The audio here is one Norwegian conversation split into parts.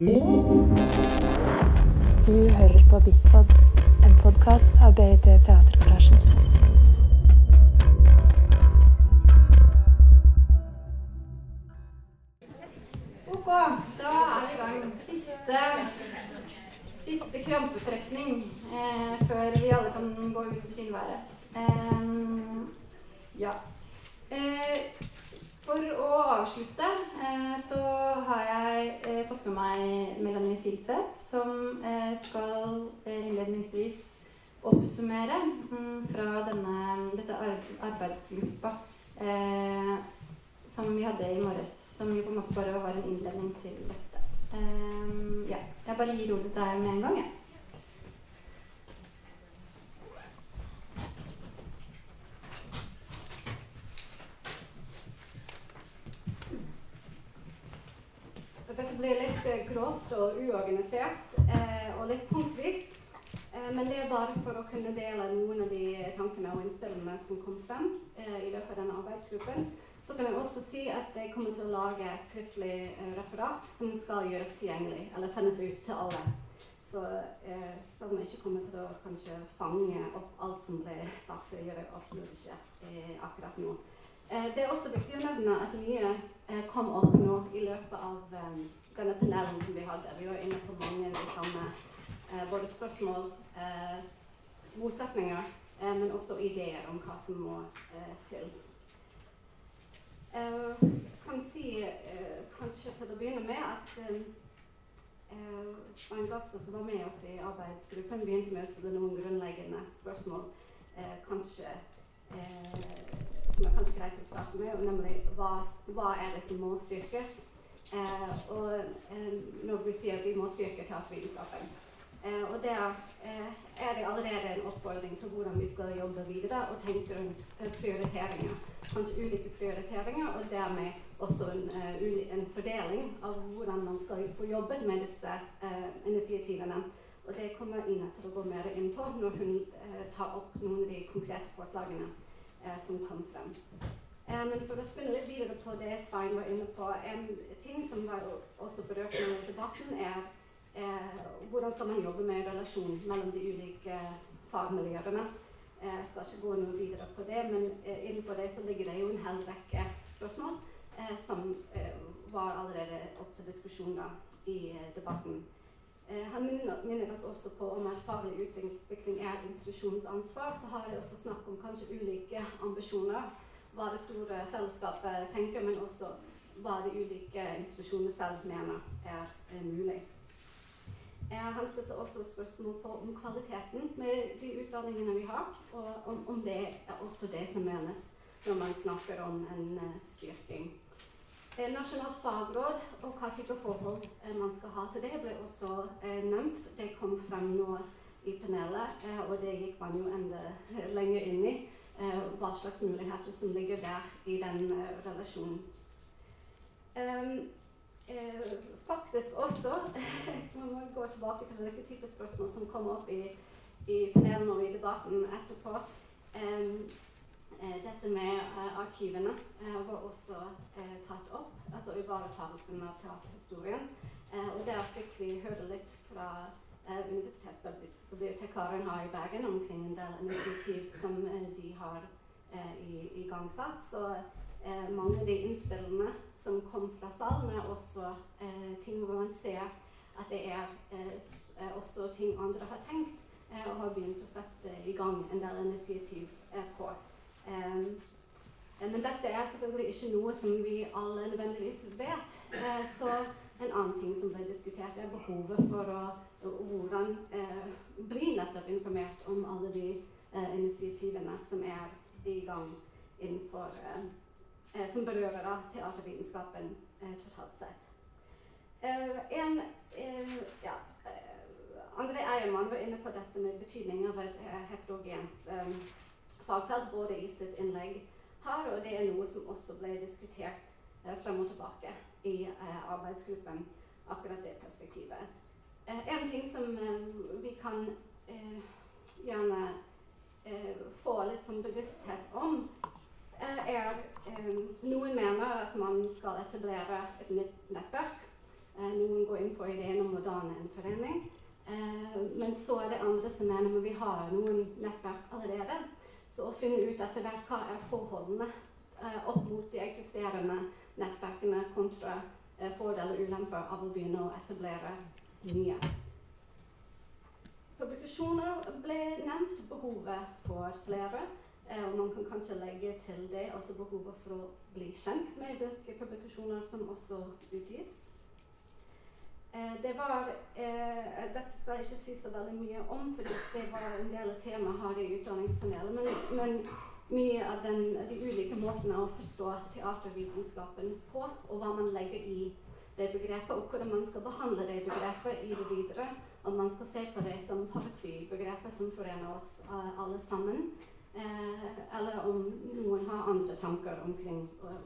Du hører på Bitpod, en podkast av BIT Teatergarasjen. Ok, da er vi i gang. Siste, siste krampetrekning eh, før vi alle kan gå ut i finværet. Eh, ja. Eh, for å avslutte eh, så har jeg eh, fått med meg Melanie Filseth, som eh, skal innledningsvis oppsummere mm, fra denne, dette arbeidsgruppa som vi hadde i morges. Som jo på en måte bare var en innledning til dette. Ja, jeg bare gir ordet deg med en gang, jeg. Dette blir litt eh, grovt og uorganisert eh, og litt punktvis. Eh, men det er bare for å kunne dele noen av de tankene og innspillene som kom frem i løpet av denne arbeidsgruppen. Så kan jeg også si at jeg kommer til å lage skriftlig referat som skal gjøres tilgjengelig, eller sendes ut til alle. Så eh, selv om jeg ikke kommer til å kanskje fange opp alt som ble sagt, det gjør jeg absolutt ikke eh, akkurat nå. Eh, det er også viktig å nevne at mye eh, kom opp nå i løpet av eh, denne tunnelen som vi hadde. Vi var inne på mange av de samme både spørsmål, motsetninger, men også ideer om hva som må til. Jeg kan si kanskje til å begynne med at Svein Gatze, som var med oss i arbeidsgruppen, begynte med å stille noen grunnleggende spørsmål. kanskje som er kanskje greit å starte med, nemlig hva, hva er det som må styrkes? Eh, og eh, når vi sier at vi må styrke teatervitenskapen. Eh, og der eh, er det allerede en oppfordring til hvordan vi skal jobbe videre og tenke rundt eh, prioriteringer. Kanskje ulike prioriteringer, og dermed også en, eh, en fordeling av hvordan man skal få jobben med disse eh, initiativene. Og det kommer Ina til å gå mer inn på når hun eh, tar opp noen av de konkrete forslagene eh, som kom frem. Eh, men for å spinne litt videre på det Svein var inne på, en ting som var også berørt i debatten, er eh, hvordan skal man jobbe med relasjon mellom de ulike fagmiljøene. Eh, Jeg skal ikke gå noe videre på det, men eh, innenfor det så ligger det jo en hel rekke spørsmål eh, som eh, var allerede opp til diskusjon da, i eh, debatten. Eh, han minner, oss også på om at faglig utvikling er institusjonens ansvar. Så har det også snakk om kanskje ulike ambisjoner. Hva det store fellesskapet tenker, men også hva de ulike institusjonene selv mener er mulig. Eh, han setter også spørsmål på om kvaliteten med de utdanningene vi har, og om, om det er også det som menes når man snakker om en eh, styrking. Eh, Nasjonalt fagråd og hva type forhold eh, man skal ha til det, ble også eh, nevnt. Det kom frem nå i panelet, og det gikk man jo enda lenger inn i. hva slags muligheter som ligger der i den relasjonen. Faktisk også Man må gå tilbake til hvilke typer spørsmål som kom opp i, i panelet og i debatten etterpå. Eh, dette med eh, arkivene eh, var også tatt opp, altså ivaretakelsen av teaterhistorien. Og der fikk vi høre litt fra universitetsbibliotekaren her i Bergen omkring en del initiativ som de har eh, igangsatt. Så eh, mange av de innspillene som kom fra salen, er også eh, ting hvor man ser at det er eh, også ting andre har tenkt og har begynt å sette i gang en del initiativ på. Eh, eh, men dette er selvfølgelig ikke noe som vi alle nødvendigvis vet. Eh, så en annen ting som ble diskutert, er behovet for å hvordan eh, bli nettopp informert om alle de initiativene som er i gang innenfor Som berører da, teatervitenskapen totalt sett. En, ja, André Eiermann var inne på dette med betydningen av et heterogent fagfelt både i sitt innlegg her, og det er noe som også ble diskutert eh, frem og tilbake i eh, arbeidsgruppen, akkurat det perspektivet. Eh, en ting som vi kan gjerne få litt sånn bevissthet om, er Noen mener at man skal etablere et nytt nettverk noen går inn for ideen om å danne en forening. Men så er det andre som mener at vi har noen nettverk allerede. Så å finne ut etter hvert hva er forholdene eh, opp mot de eksisterende nettverkene kontra eh, fordeler og ulemper av å begynne å etablere nye. Publikasjoner ble nevnt, behovet for flere. Eh, og man kan kanskje legge til det også behovet for å bli kjent med hvilke publikasjoner som også utgis. Eh, det var, eh, dette skal jeg ikke si så veldig mye om, for det var en del av temaet her i utdanningspanelet. Men, men mye av den, de ulike måtene å forstå teatervitenskapen på, og hva man legger i det begrepet, og hvordan man skal behandle det begrepet i det videre. Om man skal se på det som paraplybegrepet som forener oss uh, alle sammen, eh, eller om noen har andre tanker omkring uh,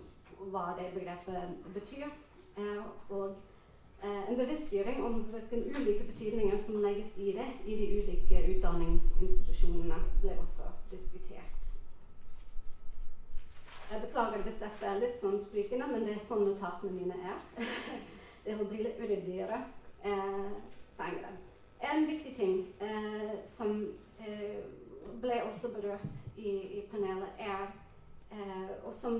hva det begrepet betyr. Eh, og eh, en bevisstgjøring om hvilke ulike betydninger som legges i det i de ulike utdanningsinstitusjonene, ble også diskutert. Jeg beklager hvis dette er litt sånn sprikende, men det er sånn notatene mine er. det vil bli litt uryddigere eh, senere. En viktig ting eh, som eh, ble også berørt i, i panelet, er eh, og som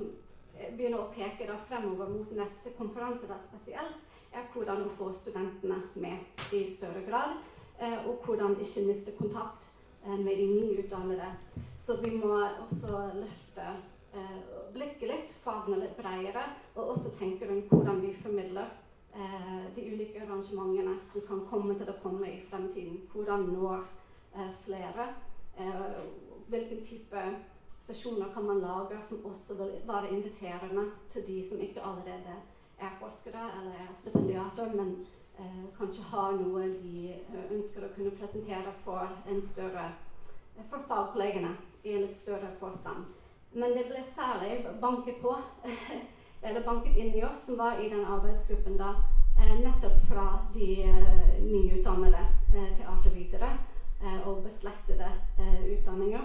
begynner å peke da fremover mot neste konferanse da spesielt, hvordan å få studentene med i større grad. Eh, og hvordan ikke miste kontakt eh, med de nyutdannede. Så vi må også løfte eh, blikket litt, fagene litt bredere, og også tenke rundt hvordan vi formidler de ulike arrangementene som kan komme til å komme i fremtiden. Hvordan når flere? hvilken type sesjoner kan man lage som også vil være inviterende til de som ikke allerede er forskere eller er stipendiater, men eh, kanskje har noe de eh, ønsker å kunne presentere for en større for fagkollegene i en litt større forstand. Men det ble særlig banket på, eller banket inn i oss som var i den arbeidsgruppen da, eh, nettopp fra de eh, nyutdannede teatervitere og beslektede utdanninger.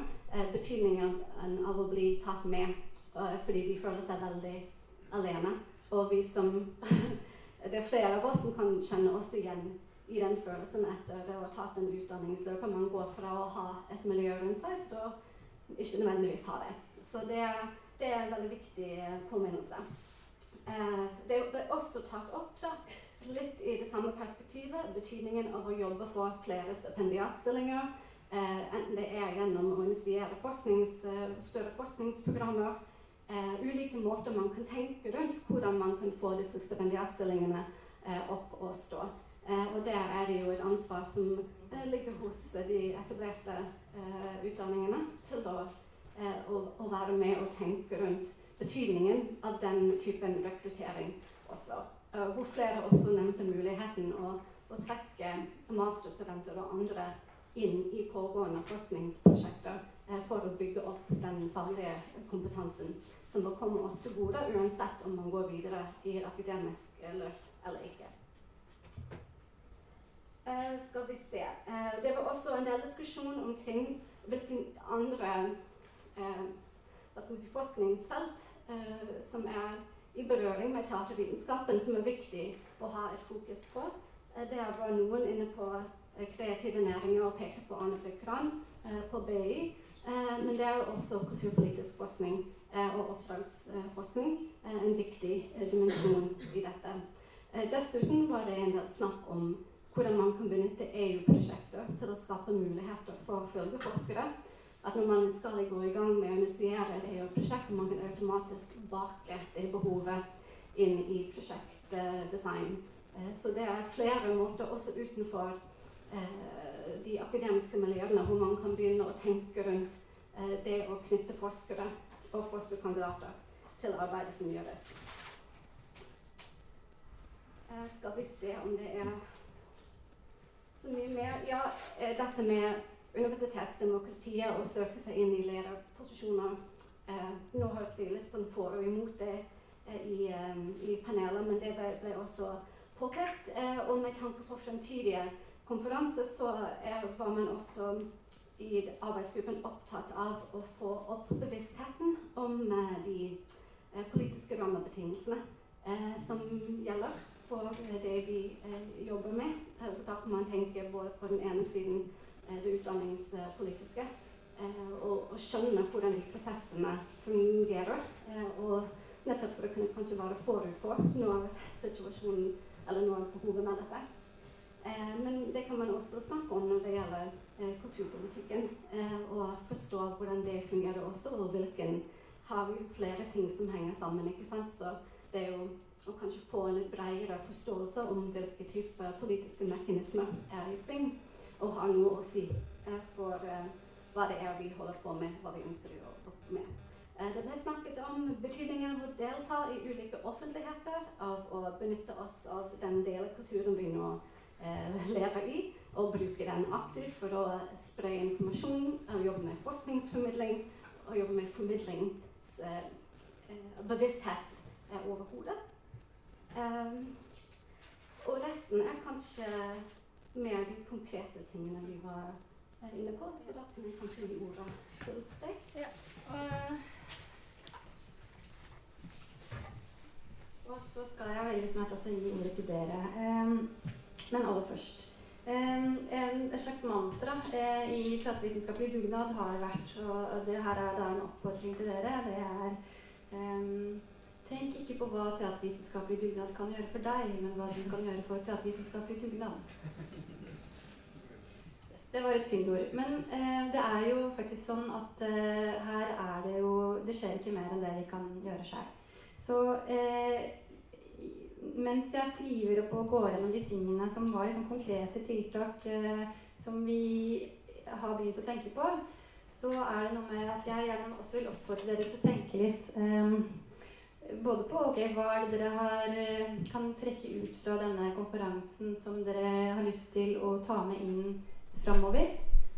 betydningen av å bli tatt med fordi de føler seg veldig alene. Og vi som Det er flere av oss som kan kjenne oss igjen i den følelsen etter det å ha tatt en utdanningsløp. Man går fra å ha et miljø rundt seg til å ikke nødvendigvis ha det. Så det, det er en veldig viktig påminnelse. Eh, det er også tatt opp da, litt i det samme perspektivet betydningen av å jobbe for flere stipendiatstillinger. Eh, enten det er gjennom å initiere forsknings, eh, større forskningsprogrammer eh, ulike måter man kan tenke rundt hvordan man kan få disse stipendiatstillingene eh, opp og stå. Eh, og der er det jo et ansvar som eh, ligger hos de etablerte eh, utdanningene til å, å, å, være med og tenke rundt betydningen av den typen rekruttering også. hvor flere også nevnte muligheten å, å trekke masterstudenter og andre inn i pågående forskningsprosjekter for å bygge opp den faglige kompetansen som må komme oss til gode, uansett om man går videre i et akademisk løp eller ikke. Uh, skal vi se. Uh, det var også en del diskusjon omkring hvilke andre uh, si, forskningsfelt som er i berøring med teatervitenskapen, som er viktig å ha et fokus på. der var noen inne på kreative næringer og pekte på Arne Blikran på BI. Men det er jo også kulturpolitisk forskning Eh, og oppdragsforskning eh, en viktig eh, dimensjon i dette. Dessuten var det en del snakk om hvordan man kan benytte EU-prosjekter til å skape muligheter for følgeforskere. At når man skal gå i gang med å initiere et EU-prosjekt, man kan automatisk bake det behovet inn i prosjektdesign. Så det er flere måter, også utenfor de akademiske miljøene, hvor man kan begynne å tenke rundt det å knytte forskere og forskerkandidater til arbeidet som gjøres. Uh, skal vi se om det er så mye mer Ja, dette med universitetsdemokratiet og søke seg inn i lederposisjoner. Nå hørte vi litt sånn for og imot det i, i, panelet, men det ble, ble også påpekt. og med tanke på fremtidige konferanser så er, var man også i arbeidsgruppen opptatt av å få opp bevisstheten om eh, de eh, politiske rammebetingelsene eh, som gjelder for det vi jobber med. Altså, da kan man tenke både på den ene siden det utdanningspolitiske og, og, skjønne hvordan de prosessene fungerer. Og nettopp for å kunne kanskje være forut for når situasjonen eller når behovet melder seg. Eh, men det kan man også snakke om når det gjelder eh, kulturpolitikken. og forstå hvordan det fungerer også, og hvilken har vi flere ting som henger sammen. ikke sant? Så det er jo å kanskje få en litt bredere forståelse om hvilke typer politiske mekanismer er i sving, og har noe å si eh, for eh, hva det er vi holder på med, hva vi ønsker å gjøre med. Eh, det ble snakket om betydningen av å delta i ulike offentligheter, av å benytte oss av den delen av kulturen vi nå eh, lever i, og bruker den aktivt for å spre informasjon, og jobbe med forskningsformidling og jobbe med formidlingsbevissthet eh, hodet. overhodet. Um, og resten er kanskje mer de konkrete tingene vi var inne på. Så da kan jeg kanskje gi ordet til deg. Ja. Uh, og så skal jeg veldig snart også gi ordet til dere. Um, men aller først. Et slags mantra uh, i teatervitenskapelig dugnad har vært, og det her er da en oppfordring til dere, det er Tenk ikke på hva teatervitenskapelig dugnad kan gjøre for deg, men hva du kan gjøre for teatervitenskapelig dugnad. Det var et fint ord. Men eh, det er jo faktisk sånn at eh, her er det jo Det skjer ikke mer enn det vi kan gjøre sjøl. Så eh, mens jeg skriver opp og går gjennom de tingene som var liksom konkrete tiltak eh, som vi har begynt å tenke på, så er det noe med at jeg gjerne også vil oppfordre dere til å tenke litt eh, både på okay, hva er det dere har, eh, kan trekke ut fra denne konferansen som dere har lyst til å ta med inn framover.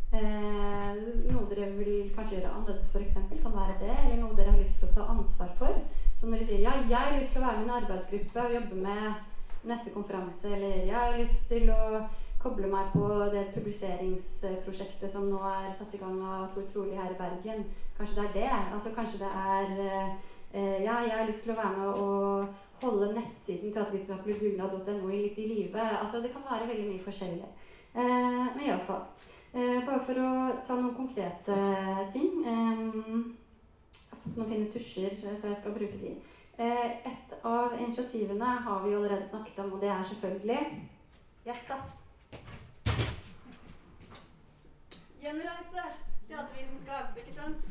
Eh, noe dere vil kanskje gjøre annerledes, f.eks. kan være det. Eller noe dere har lyst til å ta ansvar for. Så når de sier ja, jeg har lyst til å være med i en arbeidsgruppe og jobbe med neste konferanse, eller jeg har lyst til å koble meg på det publiseringsprosjektet som nå er satt i gang av Tor Trolig her i Bergen. Kanskje det er det. Altså kanskje det er eh, Eh, ja, jeg har lyst til å være med og holde nettsiden teatervitenskapelig litt i live. Altså, det kan være veldig mye forskjellig. Eh, men iallfall. Eh, bare for å ta noen konkrete ting. Eh, fått noen fine tusjer, så jeg skal bruke de. Eh, et av initiativene har vi allerede snakket om, og det er selvfølgelig Hjerta. Gjenreise teatervitenskap, ikke sant?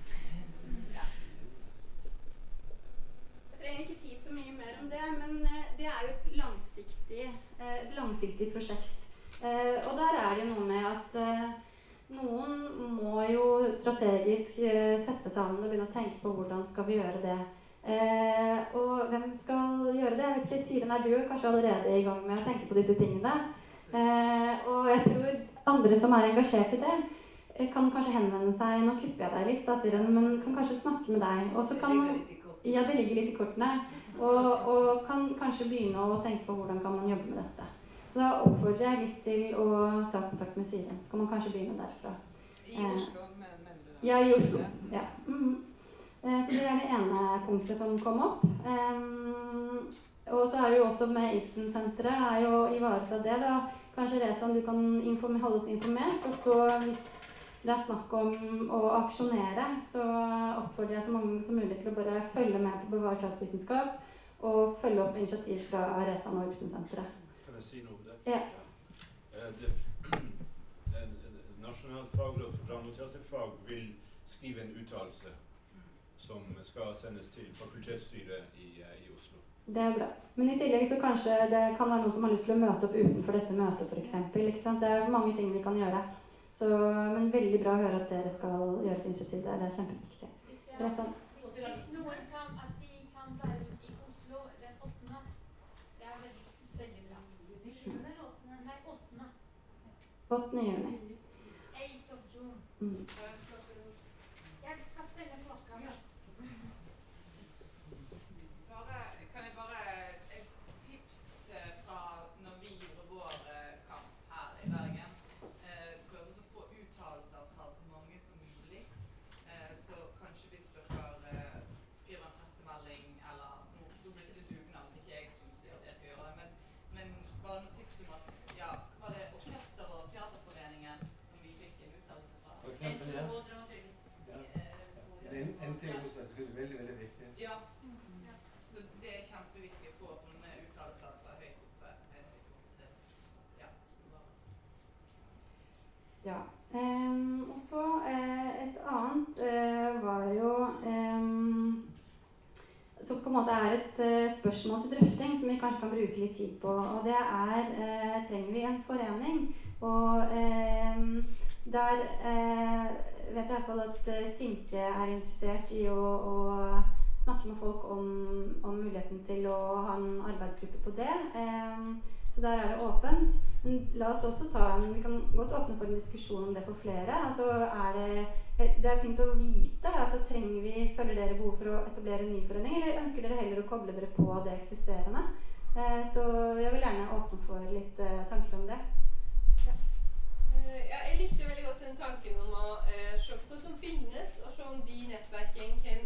Jeg trenger ikke si så mye mer om det, men eh, det er jo et langsiktig, eh, et langsiktig prosjekt. Eh, og der er det jo noe med at noen må jo strategisk sette seg an og begynne å tenke på hvordan skal vi gjøre det. Eh, og hvem skal gjøre det? Jeg vet ikke, Siren, er du kanskje allerede i gang med å tenke på disse tingene? Eh, og jeg tror andre som er engasjert i det, kan kanskje henvende seg Nå klipper jeg deg litt, da, Siren, men kan kanskje snakke med deg. Og så kan ja, det ligger litt i kortene. Og, og, kan kanskje begynne å tenke på hvordan kan man jobbe med dette. Så oppfordrer jeg litt til å ta kontakt med Siren. Så kan man kanskje begynne derfra. I eh, Oslo, mener du? Ja, i Oslo. Ja. Mm -hmm. Så det er det ene punktet som kom opp. Um, og så er det jo også med Ibsen-senteret er jo ivareta det. da. Kanskje Rezan, du kan holde oss informert. Og så hvis det er snakk om å aksjonere, så oppfordrer jeg så mange som mulig til å bare følge med på Bevar kraftvitenskap og følge opp initiativ fra Rezan og Ibsen-senteret. Kan jeg si noe? Ja. Eh, Nasjonalt fagråd for dramateaterfag vil skrive en uttalelse som skal sendes til fakultetsstyret i, eh, i, Oslo. Det er bra. Men i tillegg så kanskje det kan være noen som har lyst til å møte opp utenfor dette møtet f.eks. Det er mange ting vi kan gjøre. Så, men veldig bra å høre at dere skal gjøre et initiativ der. Det er kjempeviktig. Hvis, det er, hvis, hvis noen kan at de kan være i Oslo den 8., det er veldig, veldig bra. 7. eller 8.? Nei, 8. 8. juni. 8 of June. Mm. Ja. Um, og så uh, et annet uh, var jo um, Som på en måte er et uh, spørsmål til drøfting som vi kanskje kan bruke litt tid på. Og det er trenger vi en forening? Og um, der vet jeg i hvert fall at Sinke er interessert i å, å snakke med folk om, om muligheten til å ha en arbeidsgruppe på det. Så der er det åpent. La oss også ta en, Vi kan godt åpne for en diskusjon om det for flere. Altså er det, det er fint å vite. altså trenger vi, Føler dere behov for å etablere en ny forening, eller ønsker dere heller å koble dere på det eksisterende? Eh, så jeg vil gjerne åpne for litt eh, tanker om det. Eh, ja, jeg likte veldig godt den tanken om å uh, se på hva som finnes, og se om de nettverkene kan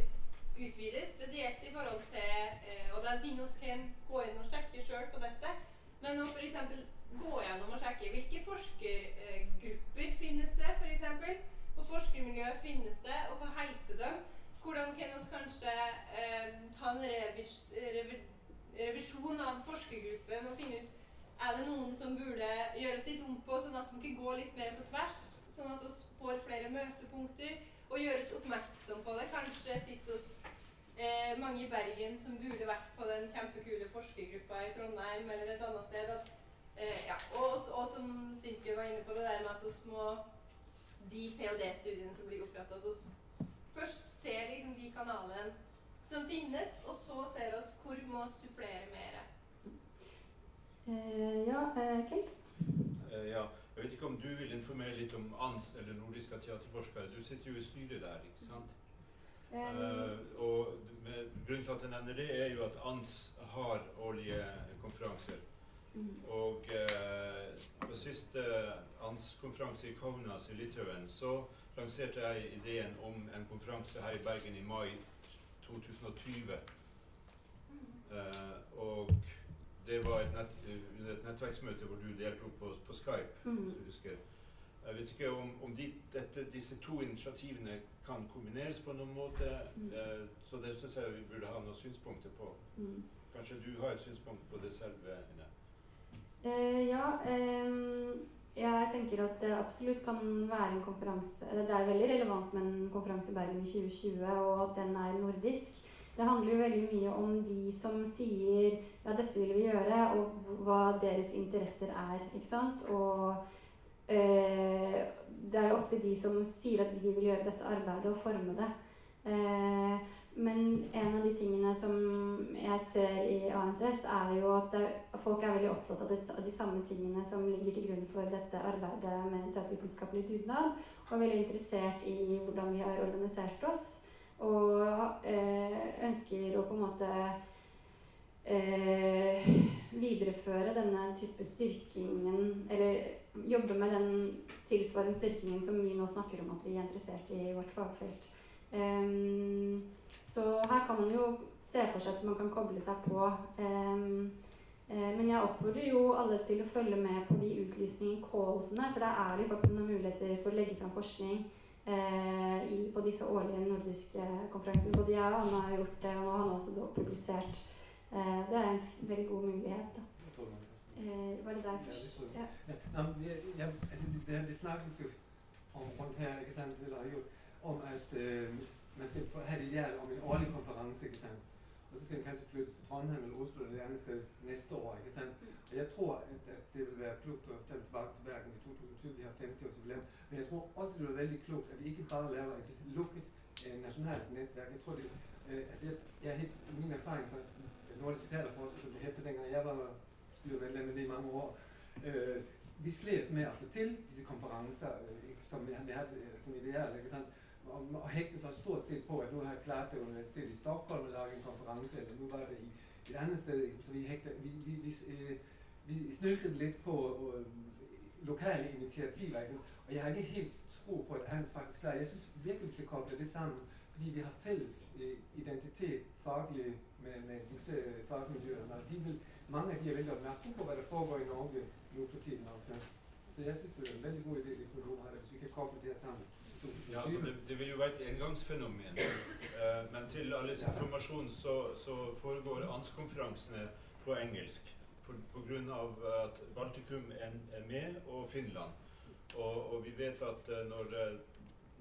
utvides. Spesielt i forhold til uh, Og det er ting vi kan gå inn og sjekke sjøl på dette. Men å f.eks. gå gjennom og sjekke hvilke forskergrupper finnes det, f.eks. På forskermiljøet finnes det, og hva heter de? Hvordan kan vi kanskje eh, ta en revis, revi, revisjon av forskergruppen og finne ut er det noen som burde gjøres litt om på, sånn at de kan gå litt mer på tvers? Sånn at vi får flere møtepunkter og gjøres oppmerksom på det. Kanskje sitter oss eh, mange i Bergen som burde vært på den kjempekule forskergruppa i Trondheim eller et annet sted. At, eh, ja. og, og som Silke var inne på, det der med at vi må de ph.d.-studiene som blir oppretta, vi først ser liksom de kanalene som finnes, og så ser oss hvor vi må supplere mer. Eh, ja, eh, Kate? Eh, ja. Jeg vet ikke om du vil informere litt om ANS, eller Nordiske teaterforskere. Du sitter jo i styret der, ikke sant? Eh, og med, grunnen til at jeg nevner det, er jo at ANS har årlige konferanser. Mm. Og eh, på siste ANS-konferanse i Kaunas i Litauen så lanserte jeg ideen om en konferanse her i Bergen i mai 2020. Eh, og det var et, nett, under et nettverksmøte hvor du deltok på, på Skype. Mm. hvis du husker. Jeg vet ikke om, om de, dette, disse to initiativene kan kombineres på noen måte. Mm. Eh, så det syns jeg vi burde ha noen synspunkter på. Mm. Kanskje du har et synspunkt på det selv? Ine? Eh, ja, Eh, jeg tenker at det absolutt kan være en konferanse Det er veldig relevant med en konferanse i Bergen i 2020, og at den er nordisk. Det handler jo veldig mye om de som sier ja, dette vil vi gjøre, og hva deres interesser er. ikke sant? Og eh, det er jo opp til de som sier at de vil gjøre dette arbeidet, og forme det. Eh, men en av de tingene som jeg ser i ANTS, er jo at folk er veldig opptatt av, de samme tingene som ligger til grunn for dette arbeidet med teatervitenskapelig dugnad, og er veldig interessert i hvordan vi har organisert oss. Og eh, ønsker å på en måte eh, videreføre denne type styrkingen, eller jobbe med den tilsvarende styrkingen som vi nå snakker om at vi er interessert i i vårt fagfelt. Ehm, så her kan man jo se for seg at man kan koble seg på. Ehm, eh, men jeg oppfordrer jo alle til å følge med på de utlysningene, callsene, for der er det faktisk noen muligheter for å legge fram forskning eh, i, på disse årlige nordiske konferansene. Både jeg og Anna har gjort det, og han har også publisert. Eh, det er en veldig god mulighet. Da. Var det. Eh, var det der først? Ja. Ja, altså, det, snakkes jo om her, ikke sant, om at man skal have det der om en årlig konferanse, ikke sant. Og så skal den kanskje flyttes til Trondheim eller Oslo eller et annet sted næste år, ikke sant. Og jeg tror, at, at det vil være klokt å ta tilbake til Bergen i 2020, vi har 50-årsjubileum. Men jeg tror også, det vil være veldig klokt at vi ikke bare laver et lukket eh, nasjonalt nettverk. Jeg tror, det, eh, altså jeg, jeg helt, min erfaring fra Nordiske Teaterforskere, som det hette dengang jeg var styremedlem i mange år, eh, vi slet med å få til disse konferanser øh, som vi, har- hatt øh, som ideal, ikke sant? Og, og hægtet os stort sett på, at nå har jeg klart det universitet i Stockholm å lage en konferanse, eller nå var det i et andet sted, så vi, hægter, vi, vi, vi, øh, vi snyltede litt på øh, lokale initiativer, og jeg har ikke helt tro på, at Hans faktisk klarer. Jeg synes virkelig, vi skal koble det sammen, fordi vi har fælles øh, identitet faglig med, med disse fagmiljøene. de vil, mange av de er veldig oppmerksomme på, hva det foregår i Norge nå for tiden også. Så jeg synes, det er en veldig god idé, det hvis vi kan koble det sammen. Ja, altså det, det vil jo være et engangsfenomen. Eh, men til alles informasjon så, så foregår ANS-konferansene på engelsk. Pga. at Baltikum er, med, og Finland. Og, og vi vet at uh, når, uh,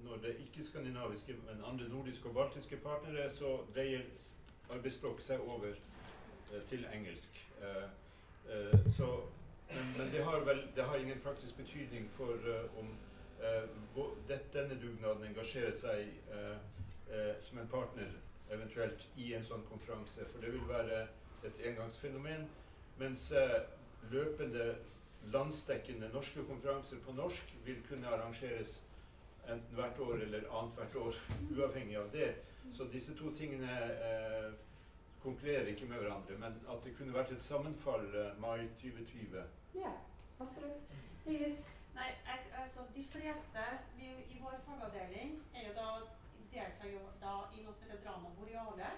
når det ikke-skandinaviske, men andre nordiske og baltiske partnere, så dreier arbeidsspråket seg over uh, til engelsk. så, men, men det, har vel, det har ingen praktisk betydning for om denne dugnaden engasjerer seg som en partner eventuelt i en sånn konferanse. For det vil være et engangsfenomen. Mens løpende landsdekkende norske konferanser på norsk vil kunne arrangeres enten hvert år eller annethvert år, uavhengig av det. Så disse to tingene eh, konkurrerer ikke med hverandre. Men at det kunne vært et sammenfall eh, mai 2020. Ja, absolutt. Iris? Nei, jeg, altså de fleste vi, i vår fagavdeling er jo da, deltar jo da i noe som heter Drama Boreale,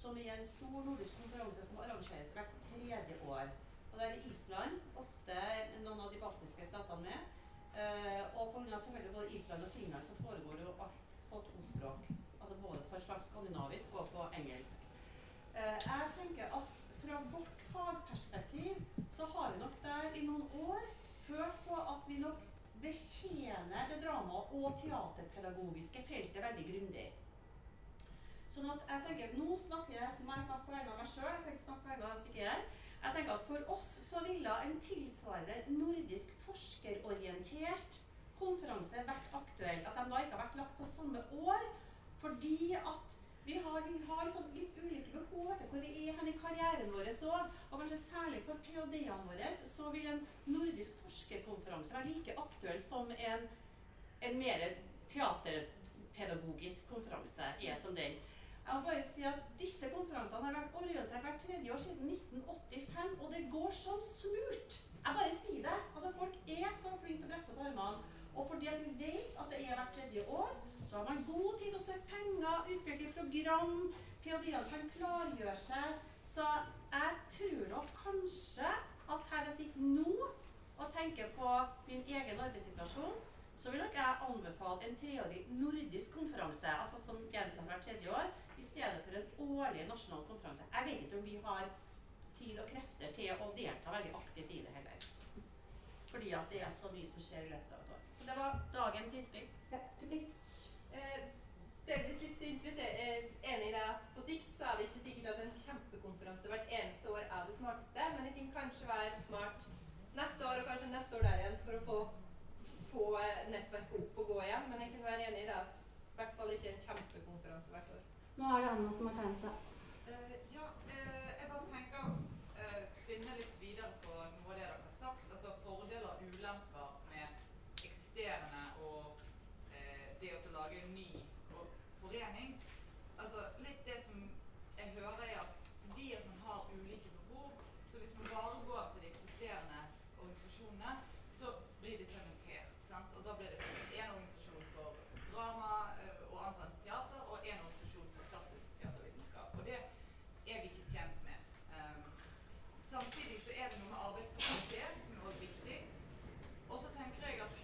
som er en stor nordisk konferanse som arrangeres hvert tredje år. Og der er det Island, ofte noen av de baltiske statene med. Uh, og pga. selvfølgelig både Island og Finland så foregår jo alt på to språk. Altså både på et slags skandinavisk og på engelsk. Uh, jeg tenker at fra vårt fagperspektiv så har vi nok der i noen år følt på at vi nok betjener det drama- og teaterpedagogiske feltet veldig grundig. Sånn at jeg tenker, Nå snakker jeg, må jeg snakke på vegne av meg sjøl. Jeg kan ikke snakke på vegne av dem som. Jeg tenker at For oss så ville en tilsvarende nordisk forskerorientert konferanse vært aktuell. At de da ikke har vært lagt på samme år. Fordi at vi har, vi har liksom litt ulike behov etter hvor vi er hen i karrieren vår òg. Og kanskje særlig for ph.d.-ene våre så vil en nordisk forskerkonferanse være like aktuell som en, en mer teaterpedagogisk konferanse er som den. Jeg må bare si at Disse konferansene har vært organisert hvert tredje år siden 1985, og det går som smurt. Jeg bare sier det. Altså, Folk er så flinke til å brette opp armene. Og fordi vi vet at det er hvert tredje år, så har man god tid å søke penger, utvikle program, ph.d.-ene kan klargjøre seg. Så jeg tror nok kanskje at her jeg sitter nå og tenker på min egen arbeidssituasjon, så vil nok jeg anbefale en treårig nordisk konferanse, altså som gjentas hvert tredje år, i stedet for en årlig nasjonal konferanse. Jeg vet ikke om vi har tid og krefter til å delta veldig aktivt i det heller. Fordi at det er så mye som skjer i løpet av et år. Så det var dagens innspill. Ja, eh, det er litt eh, enig i deg at på sikt så er det ikke sikkert at en kjempekonferanse hvert eneste år er det smarteste, men det kan kanskje være smart neste år og kanskje neste år der igjen for å få, få eh, nettverket opp og gå igjen. Men jeg kan være enig i det at i hvert fall ikke en kjempekonferanse hvert år. Nå er det Anna som har tegnet seg. Uh, jeg bare tenker å uh, spinne litt videre på noe av det dere har sagt. Altså fordeler og ulemper med eksisterende og det å lage en ny forening. Altså litt det som jeg hører, er at fordi at man har ulike behov, så hvis man bare går til de eksisterende organisasjonene, så blir de sementert. Sant? Og da blir det én organisasjon for drama og andre teater, og én organisasjon er vi ikke tjent med. Um, samtidig så er det noe med arbeidskapasitet som er også viktig. Og så tenker jeg at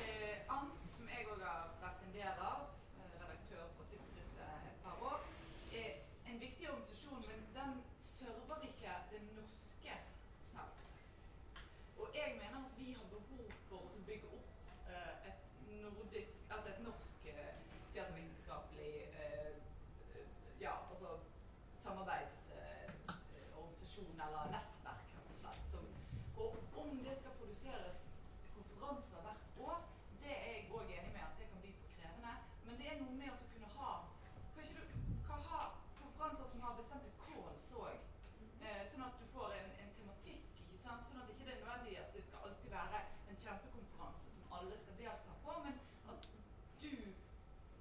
eh, ANS, som jeg òg har vært en del av, eh, redaktør for tidsskriftet et par år, er en viktig organisasjon, men den server ikke det norske feltet. Og jeg mener at vi har behov for å bygge opp eh, et nordisk, altså et norsk eh, teatervitenskapelig eh, ja, altså samarbeidsorganisasjon eller nettverk, rett og slett. Som, og om det skal produseres konferanser hvert år, det er jeg òg enig med at det kan bli for krevende. Men det er noe med å kunne ha Kanskje du kan ha konferanser som har bestemte calls òg. Eh, sånn at du får en, en, tematikk. ikke sant? Sånn at det ikke er nødvendig at det skal alltid være en kjempekonferanse som alle skal delta på, men at du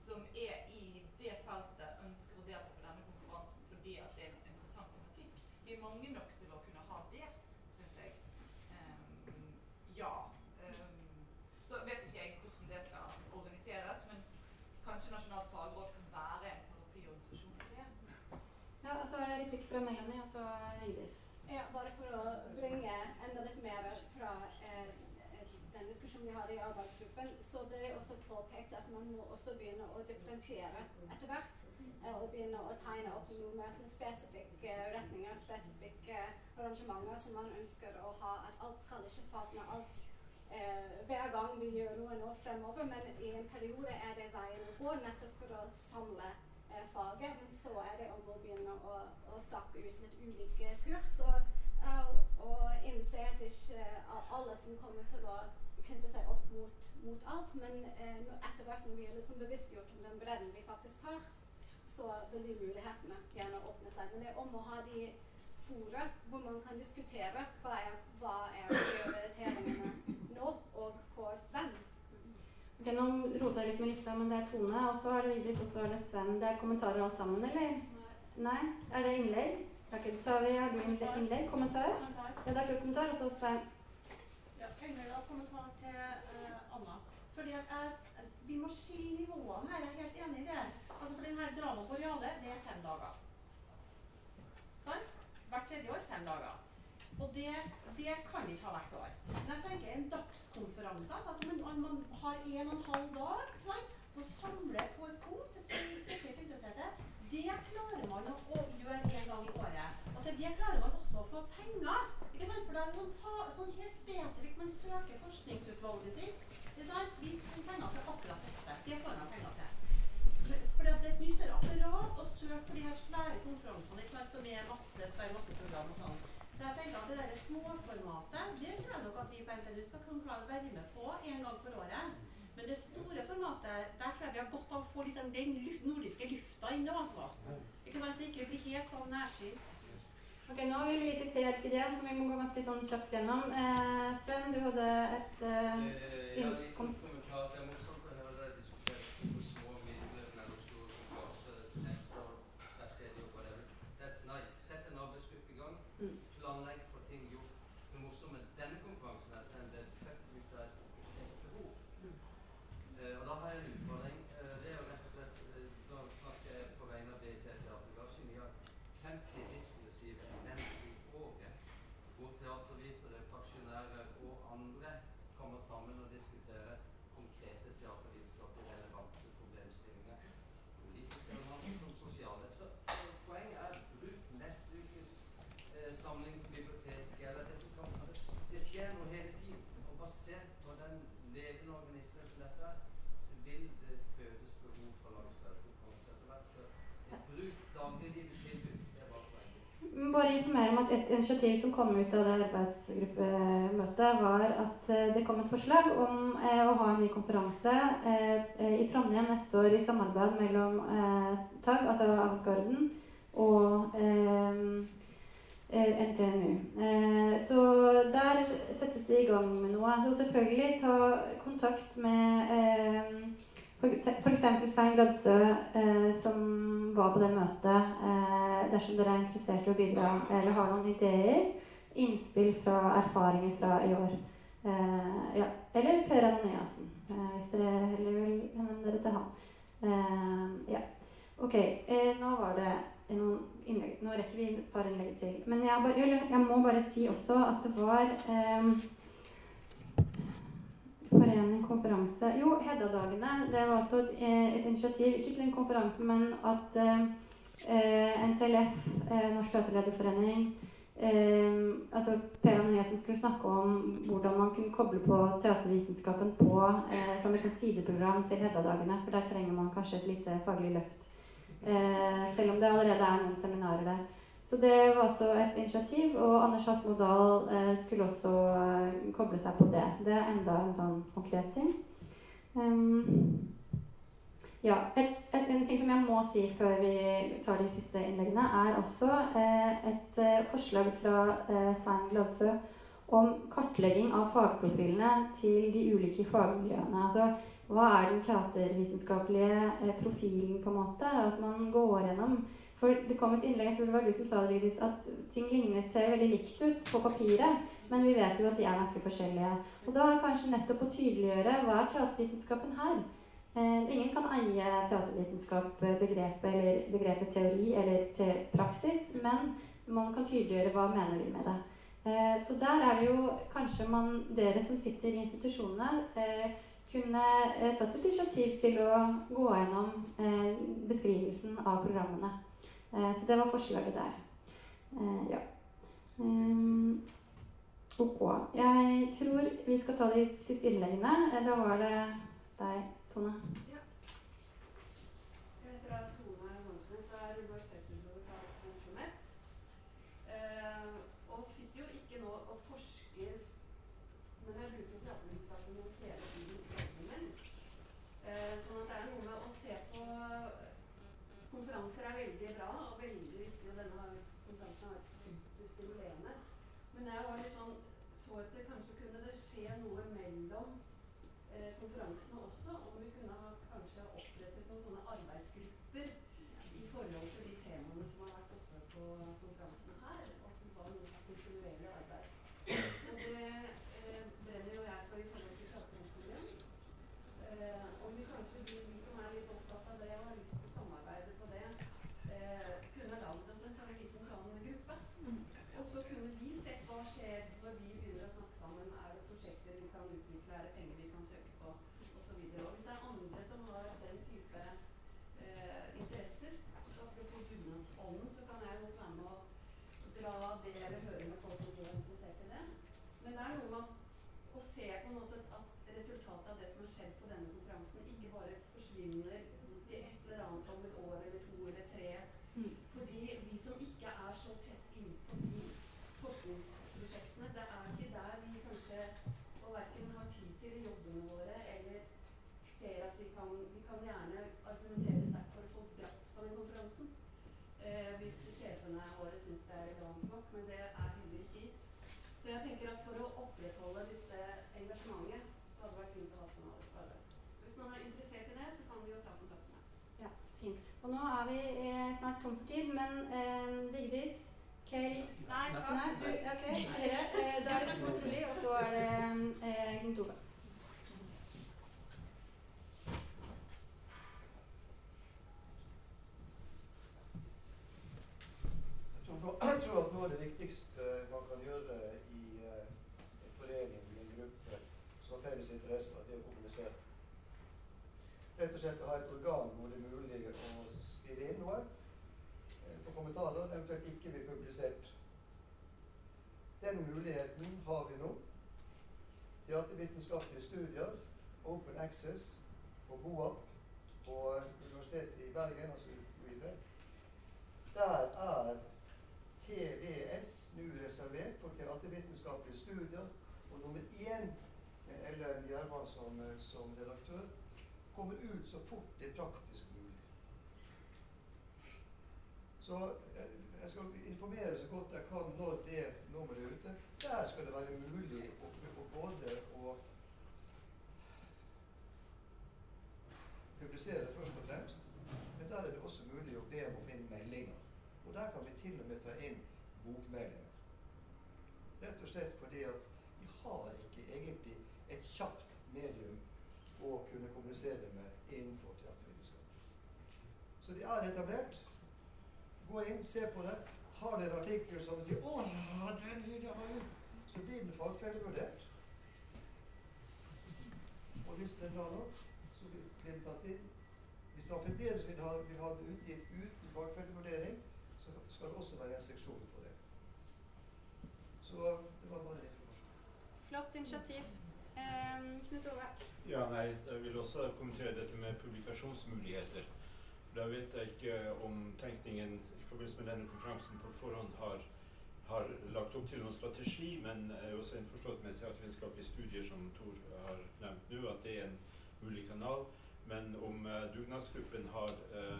som er i det feltet, ønsker å delta på denne konferansen fordi at det er en interessant tematikk. Vi er mange nok til å kunne ha det, syns jeg. Um, ja. Um, så vet ikke jeg hvordan det skal organiseres, men kanskje Nasjonalt fagråd kan være en paraplyorganisasjon for det. Ja, og så er det replikk fra Melanie, og så Øydis. Ja, bare for å bringe enda litt mer fra eh, den diskusjonen vi hadde i arbeidsgruppen, så ble det også påpekt at man må også begynne å differensiere etter hvert. eh, Og begynne å tegne opp noe mer spesifikke retninger, spesifikke arrangementer som man ønsker å ha. At alt skal ikke favne alt eh, hver gang vi gjør noe nå fremover, men i en periode er det veien å gå nettopp for å samle eh, faget. Men så er det om å begynne å, å stake ut litt ulike kurs. Og, og, og innse at ikke eh, alle som kommer til å knytte seg opp mot, mot alt, men eh, etter hvert når vi er liksom bevisstgjort om den bredden vi faktisk har, så vil de mulighetene gjerne åpne seg. Men det er om å ha de fora hvor man kan diskutere hva er, hva er prioriteringene nå, og for hvem. Ok, Nå rota litt med lista, men det er Tone, og så er det Vigdis, og så er det Sven. Det er kommentarer alt sammen, eller? Nei? Nei? Er det innlegg? Takk, tar vi, har innlegg? Kommentar? Ja, det er klart kommentar, og så Svein. Ja, Engler, da, kommentar til uh, Anna. Fordi at jeg, Vi må skille nivåene her. Jeg er helt enig i det. Altså for denne Drama Reale, det er fem dager. Sant? Hvert tredje år fem dager. Og det, det kan ikke ha hvert år. Men jeg tenker en dagskonferanse, altså man, man, har en og en halv dag sant? for å samle på et punkt spesielt interesserte, det klarer man å, gjøre en gang i året. Og til det klarer man også å få penger. Ikke sant? For det er noen fa sånn helt spesifikt man søker forskningsutvalget sitt. Ikke sant? Vi får penger til akkurat dette. Det får man penger til. At det er et mye større apparat å søke for de her svære konferansene som er masse, skal masse program og sånn. Så jeg tenker at det der småformatet, det tror jeg nok at vi på NTNU skal kunne klare å være med på en gang for året. Men det store formatet, der tror jeg vi har godt av å få litt den, den nordiske lufta inne, altså. Ikke sant? Så ikke bli helt sånn nærsynt. Ok, nå har vi litt til det, så som vi må gå ganske sånn kjapt gjennom. Eh, Sven, du hadde et eh, Eh, Ja, inn- litt kom- kommentar. Det er morsomt å høre deg diskutere store små midler mellom store konferanser neste år, hvert tredje år, whatever. That's nice. Sett en arbeidsgruppe i gang. Mm. Planlegg for ting gjort. Det morsomme med denne konferansen er at den ble født ut av et et behov. Eh, og da har jeg en utfordring. Eh, det er jo rett og slett eh, Da snakker jeg på vegne av BIT Teatergarasjen. Vi har 50 diskussive events i året hvor teatervitere, pensjonærer og andre kommer sammen og diskutere konkrete teatervitenskapelig relevante problemstillinger. Politiske relevante som sosiale. Poenget er bruk neste ukes eh, samling på biblioteket eller det som kan det, det skjer noe hele tiden. Og basert på den levende organismen som dette er, så vil det fødes behov for eh, bruk dagliglivets tilbud. Bare informere om at et initiativ som kom ut av det arbeidsgruppemøtet, var at eh, det kom et forslag om eh, å ha en ny konferanse eh, i Trondheim neste år i samarbeid mellom TAG, altså Avantgarden, og NTNU. Så der settes det i gang med noe. Så selvfølgelig ta kontakt med F.eks. Svein Gladsø, eh, som var på det møtet. Eh, dersom dere er interessert i å bidra eller har noen ideer, innspill fra erfaringer fra i år. Eh, ja. Eller Per Ananiassen, eh, hvis dere heller vil henvende dere til han. Eh, ja. Ok, eh, nå var det noen innlegg. Nå rekker vi et par innlegg til. Men jeg, bare, jeg, må bare si også at det var forening, konferanse Jo, Hedda-dagene. Det var også et, eh, et initiativ, ikke til en konferanse, men at eh, eh, NTLF, eh, Norsk Teaterlederforening eh, altså Per Andreassen skulle snakke om hvordan man kunne koble på teatervitenskapen på eh, som et sideprogram til Hedda-dagene. For der trenger man kanskje et lite faglig løft. Eh, selv om det allerede er noen seminarer der. Så det var også et initiativ, og Anders Hasmo Dahl eh, skulle også eh, koble seg på det. Så det er enda en sånn konkret ting. Um, ja, et, et, en ting som jeg må si før vi tar de siste innleggene, er også eh, et eh, forslag fra eh, Svein Gladsø om kartlegging av fagprofilene til de ulike fagmiljøene. Altså, hva er den teatervitenskapelige eh, profilen, på en måte? At man går gjennom For det kom et innlegg, jeg var som sa det, at ting ligner, ser veldig likt ut på papiret, men vi vet jo at de er ganske forskjellige. Og da er kanskje nettopp å tydeliggjøre hva er teatervitenskapen her? Eh, ingen kan eie teatervitenskap-begrepet eller begrepet teori eller te praksis, men man kan tydeliggjøre hva mener vi med det. Eh, så der er det jo kanskje man, dere som sitter i institusjonene, eh, kunne eh, tatt et initiativ til å gå gjennom eh, beskrivelsen av programmene. Eh, så det var forslaget der. Eh, ja. Um, ok. Jeg tror vi skal ta de siste innleggene. Da var det deg, Tone. Ja. Jeg heter Tone Hansnes og er universitetsbibliotekar på Oslo OsloMet. Eh, og sitter jo ikke nå og forsker, men jeg bruker straffevitenskapen hele tiden i jobben min. Eh, sånn at det er noe med å se på Konferanser er veldig bra og veldig viktig, og denne konferansen har vært superstimulerende. Men jeg var litt sånn så etter kanskje kunne det skje noe mellom eh, konferansene også, om vi kunne ha kanskje opprettet noen sånne arbeidsgrupper i forhold til de temaene som har vært oppe på konferansen her, at det var noe kontinuerlig arbeid. Og det eh, brenner jo jeg for i forhold til samfunnsmiljø. Eh, om vi kanskje, de, de som er litt opptatt av det og har lyst til å samarbeide på det, eh, kunne lagd oss en sånn liten sånn gruppe. Og så kunne vi sett hva skjer når vi begynner å snakke sammen. Er det prosjekter vi kan utvikle, er det penger vi kan søke på, osv. Og, og hvis det er andre som har den type eh, interesser, apropos dugnadsånden, så kan jeg godt være med å dra det eller høre med folk som er interessert i det. Men det er noe med å se på en måte at resultatet av det som har skjedd på denne konferansen, ikke bare forsvinner i et eller annet om et år eller to eller tre. Fordi vi som ikke er så tett innpå de forskningsprosjektene, det er ikke der vi kanskje og verken har tid til i jobbene våre eller ser at vi kan Vi kan gjerne argumentere sterkt for å få dratt på den konferansen. Eh, hvis sjefene våre syns det er relevant nok, men det er heller ikke gitt. Så jeg tenker at for å opprettholde dette engasjementet, så hadde det vært fint å ha sånn arbeid. Så hvis noen er interessert i det, så kan de jo ta kontakt med meg. Ja, fint. Og nå er vi eh, snart tom for tid, men eh, Vigdis, Kay Nei, takk. Nei, du, ok. Dere, eh, da er det Tor Trulli, og så er det eh, Knut Ove. Jeg tror, at noe av det viktigste man kan gjøre i eh, en forening, i en gruppe som har felles interesser, det er å kommunisere. Rett og slett å ha et organ hvor det er mulig å skrive inn noe, få kommentarer, eventuelt ikke blir publisert. Den muligheten har vi nå. Teatervitenskapelige studier, Open Access og BOAP på Universitetet i Bergen, altså UiB. Der er TVS nå reservert for teatervitenskapelige studier. Og nummer én, med Ellen Gjerman som, eh, som redaktør, kommer ut så fort det er praktisk. Så eh, jeg skal informere så godt jeg kan når det nummeret er ute. Der skal det være mulig å, å både å publisere først og fremst, men der er det også mulig å be om å finne meldinger. Og der kan vi til og med ta inn bokmeldinger. Rett og slett fordi at vi har ikke egentlig et kjapt medium å kunne kommunisere med innenfor teatervitenskapen. Så de er etablert. Gå inn, se på det. Har dere artikler som sier 'Å den jeg ha ut', så blir den fagfellevurdert. Og hvis den bra nok, så blir den tatt inn. Hvis man fremdeles vil ha, vil ha det utgitt uten fagfellevurdering, så skal det også være en seksjon for det. Så det var bare informasjon. Flott initiativ. Eh, Knut Ove. Ja, nei, jeg vil også kommentere dette med publikasjonsmuligheter. Da vet jeg ikke om tenkningen forbindelse med denne konferansen på forhånd har, har lagt opp til noen strategi, men jeg er også innforstått med teatervitenskapelige studier som Tor har nevnt nå, at det er en mulig kanal. Men om uh, dugnadsgruppen har, uh,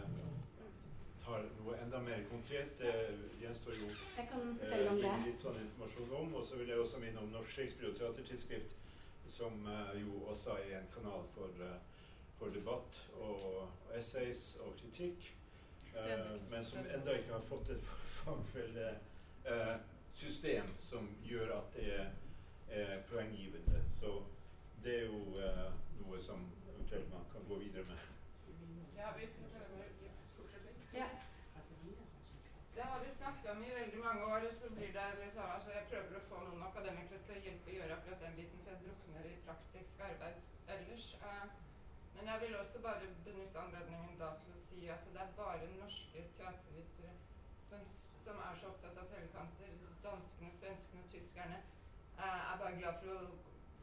har noe enda mer konkret, det gjenstår jo Jeg kan fortelle om eh, det. litt sånn informasjon om. Og så vil jeg også minne om Norsk Shakespeare og Teatertidsskrift, som jo også er en kanal for, for debatt og essays og kritikk. Eh, men som enda ikke har fått et fagfelle eh, system som gjør at det er eh, poenggivende. Så det er jo eh, noe som eventuelt man kan gå videre med. Ja, vi får prøve fortsatt litt. Ja. Det har vi snakket om i veldig mange år, og så blir det liksom altså Jeg prøver å få akademikere til å hjelpe å gjøre akkurat den biten, for jeg drukner i praktisk arbeid ellers. Eh, men jeg vil også bare benytte anledningen da til å si at det er bare norske teatervitere som, s- som er så tellekanter. Danskene, svenskene, tyskerne eh, er bare glad for å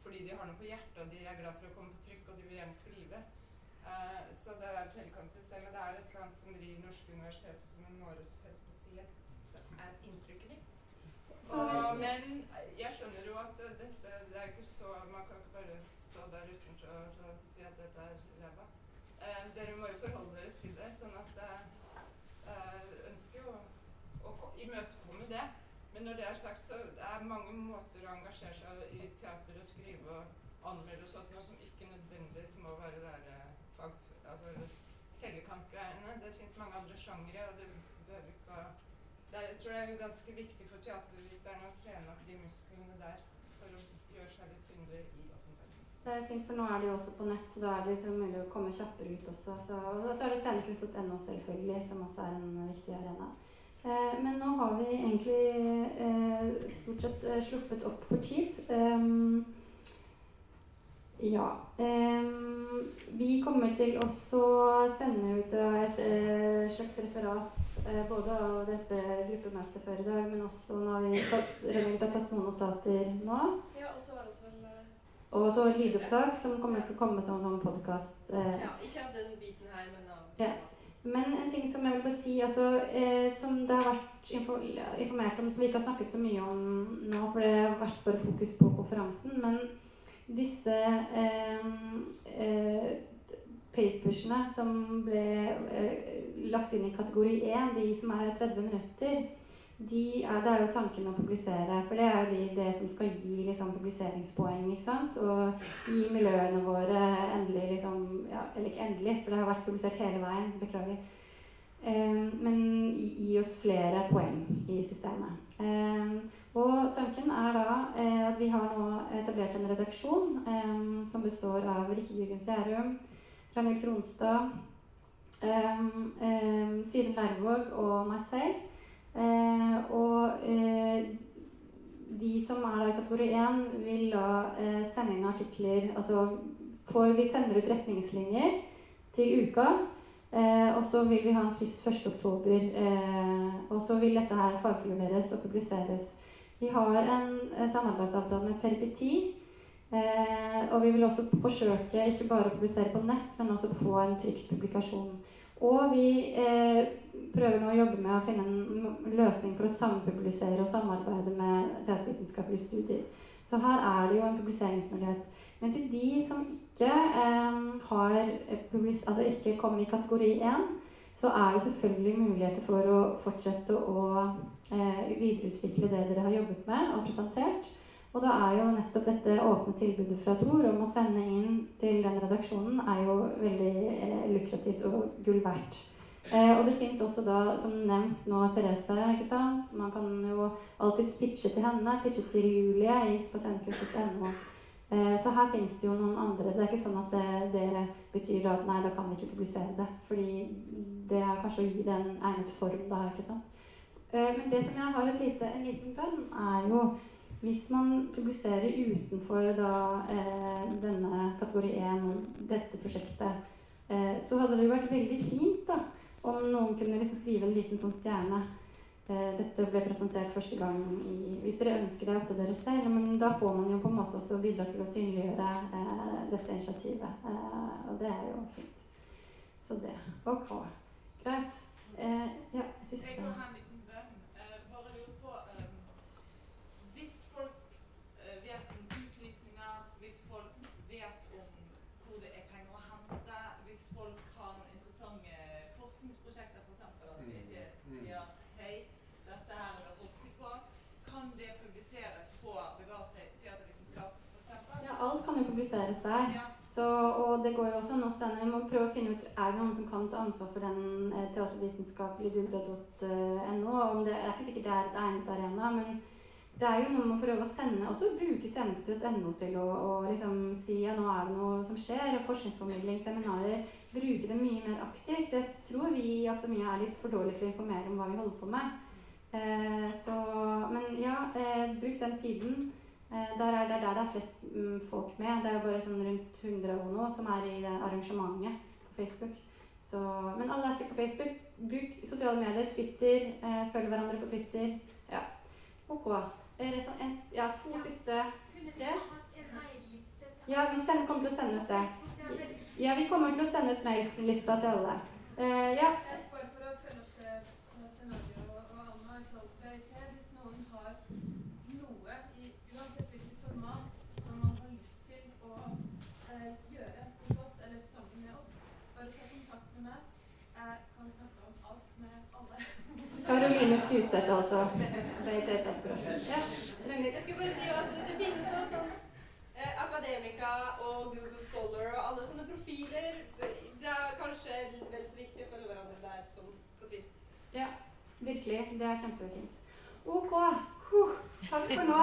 fordi de har noe på hjertet, og de er glad for å komme på trykk, og de vil gjerne skrive. Eh, så det der tellekantsystemet, det er et eller annet som driver norske universiteter som en nårøshet spesielt, er inntrykket mitt. Og, men jeg skjønner jo at dette det er ikke så Man kan ikke bare stå der utenfor og så si at dette er ræva. Eh, dere må jo forholde dere til det, sånn at jo ko- imøtekomme det. Men når det er sagt, så det er mange måter å engasjere seg i teater og skrive og anmelde og sånt noe som ikke nødvendigvis må være der eh. Altså tellekantgreiene. Det fins mange andre sjangere, og det behøver ikke å det Jeg tror det er ganske viktig for teaterviterne å trene opp de musklene der for å gjøre seg litt syndere i offentligheten. Det er fint, for nå er det jo også på nett, så da er det liksom mulig å komme kjappere ut også. Så, og så er det scenekunst.no selvfølgelig, som også er en viktig arena. Eh, men nå har vi egentlig eh, stort sett eh, sluppet opp for tid. Ja. vi kommer til også sende ut et slags referat eh, både av dette gruppemøtet før i dag, men også når vi har tatt noen notater nå. Ja, og så var det også vel eh, Og så lydopptak som kommer til å komme som en podkast. Eh, Ja, ikke av den biten her, men av Ja. Men en ting som jeg vil si, altså, eh, som det har vært informert om, som vi ikke har snakket så mye om nå, for det har vært bare fokus på konferansen, men disse eh, eh, papersene som ble eh, lagt inn i kategori 1, de som er 30 minutter, de er, det er jo tanken å publisere, for det er jo de, det som skal gi liksom, publiseringspoeng. ikke sant? Og gi miljøene våre endelig liksom, ja, Eller ikke endelig, for det har vært publisert hele veien. Beklager. Eh, men gi, oss flere poeng i systemet. Eh, og tanken er da eh, at vi har nå etablert en redaksjon eh, som består av Rikke Jürgens Gjærum, Ragnhild Tronstad, eh, eh, Siren Lervåg og meg selv. Eh, og eh, de som er i kategori 1, vil da eh, sende inn artikler Altså får, vi sender ut retningslinjer til uka. Eh, og så vil vi ha en frist 1.10. Eh, og så vil dette her fagfugleres og publiseres. Vi har en eh, samarbeidsavtale med Peripeti. Eh, og vi vil også forsøke ikke bare å publisere på nett, men også få en trygt publikasjon. Og vi eh, prøver nå å jobbe med å finne en løsning for å sampublisere og samarbeide med teatervitenskapelige studier. Så her er det jo en publiseringsmulighet. Men til de som ikke eh, har eh, altså ikke kommer i kategori 1, så er det selvfølgelig muligheter for å fortsette å eh, videreutvikle det dere har jobbet med og presentert. Og da er jo nettopp dette åpne tilbudet fra Tor om å sende inn til den redaksjonen er jo veldig eh, lukrativt og gull verdt. Eh, og det fins også da, som nevnt nå, Therese. ikke sant? Man kan jo alltids pitche til henne. Pitche til Julie i spatenkunst.no. Eh, så her fins det jo noen andre. Så det er ikke sånn at det, det betyr at nei, da kan vi ikke publisere det. Fordi det er kanskje å gi det en egnet form da, ikke sant. Eh, men det som jeg har et lite, en liten bønn, er jo hvis man publiserer utenfor da, eh, denne kategori 1, dette prosjektet, eh, så hadde det vært veldig fint da, om noen kunne liksom skrive en liten sånn stjerne. Eh, dette ble presentert første gang i Hvis dere ønsker det opp til dere selv, men da får man jo på en måte også bidra til å synliggjøre eh, dette initiativet. Eh, og det er jo fint. Så det. Ok. Greit. Eh, ja, siste. Jeg kan ha en liten bønn. Eh, bare lurer på eh, Hvis folk eh, vet om utlysninger, hvis folk vet om hvor det er penger å hente, hvis folk har noen interessante forskningsprosjekter, f.eks. at VG sier hei, dette her er det forskes på, kan det publiseres på privat te- teatervitenskap f.eks.? Ja, alt kan jo. Ja. Så, og det går jo også an å sende Vi må prøve å finne ut er det noen som kan ta ansvar for den eh, teatervitenskapelige dugnad.no. Om det er ikke sikkert det er et egnet arena, men det er jo noe med å prøve å sende Også bruke scenekunst.no til å, og liksom si ja, nå er det noe som skjer. og Forskningsformidling, seminarer. Bruke det mye mer aktivt. Jeg tror vi i akademia er litt for dårlige til å informere om hva vi holder på med. Eh, så, men ja, eh, bruk den siden. Eh, der er det er der det er flest mm, folk med. Det er jo bare sånn rundt 100 og noe som er i det arrangementet på Facebook. Så, men alle er på Facebook. Bruk sosiale medier, Twitter, eh, følg hverandre på Twitter. Ja. Ok. Sånn, en, ja, to siste tre? Ja, vi sender, kommer til å sende ut det. Ja, vi kommer til å sende ut maillista til alle. Eh, ja. Eh, Bare for å følge opp det eh, Sten-Arve og, og Anna i forhold til VIT. Hvis noen har noe, i, uansett hvilket format, som man har lyst til å eh, gjøre hos oss eller sammen med oss, bare ta kontakt med meg. Jeg kan snakke om alt med alle. Karoline Skuseth, altså. Jeg skulle bare si at det, det finnes jo sånn eh, Akademika og Google Scholar og alle sånne profiler. Det er kanskje vel så viktig å følge hverandre der som på Twitter. Ja, virkelig. Det er kjempefint. Ok. Huh. Takk for nå.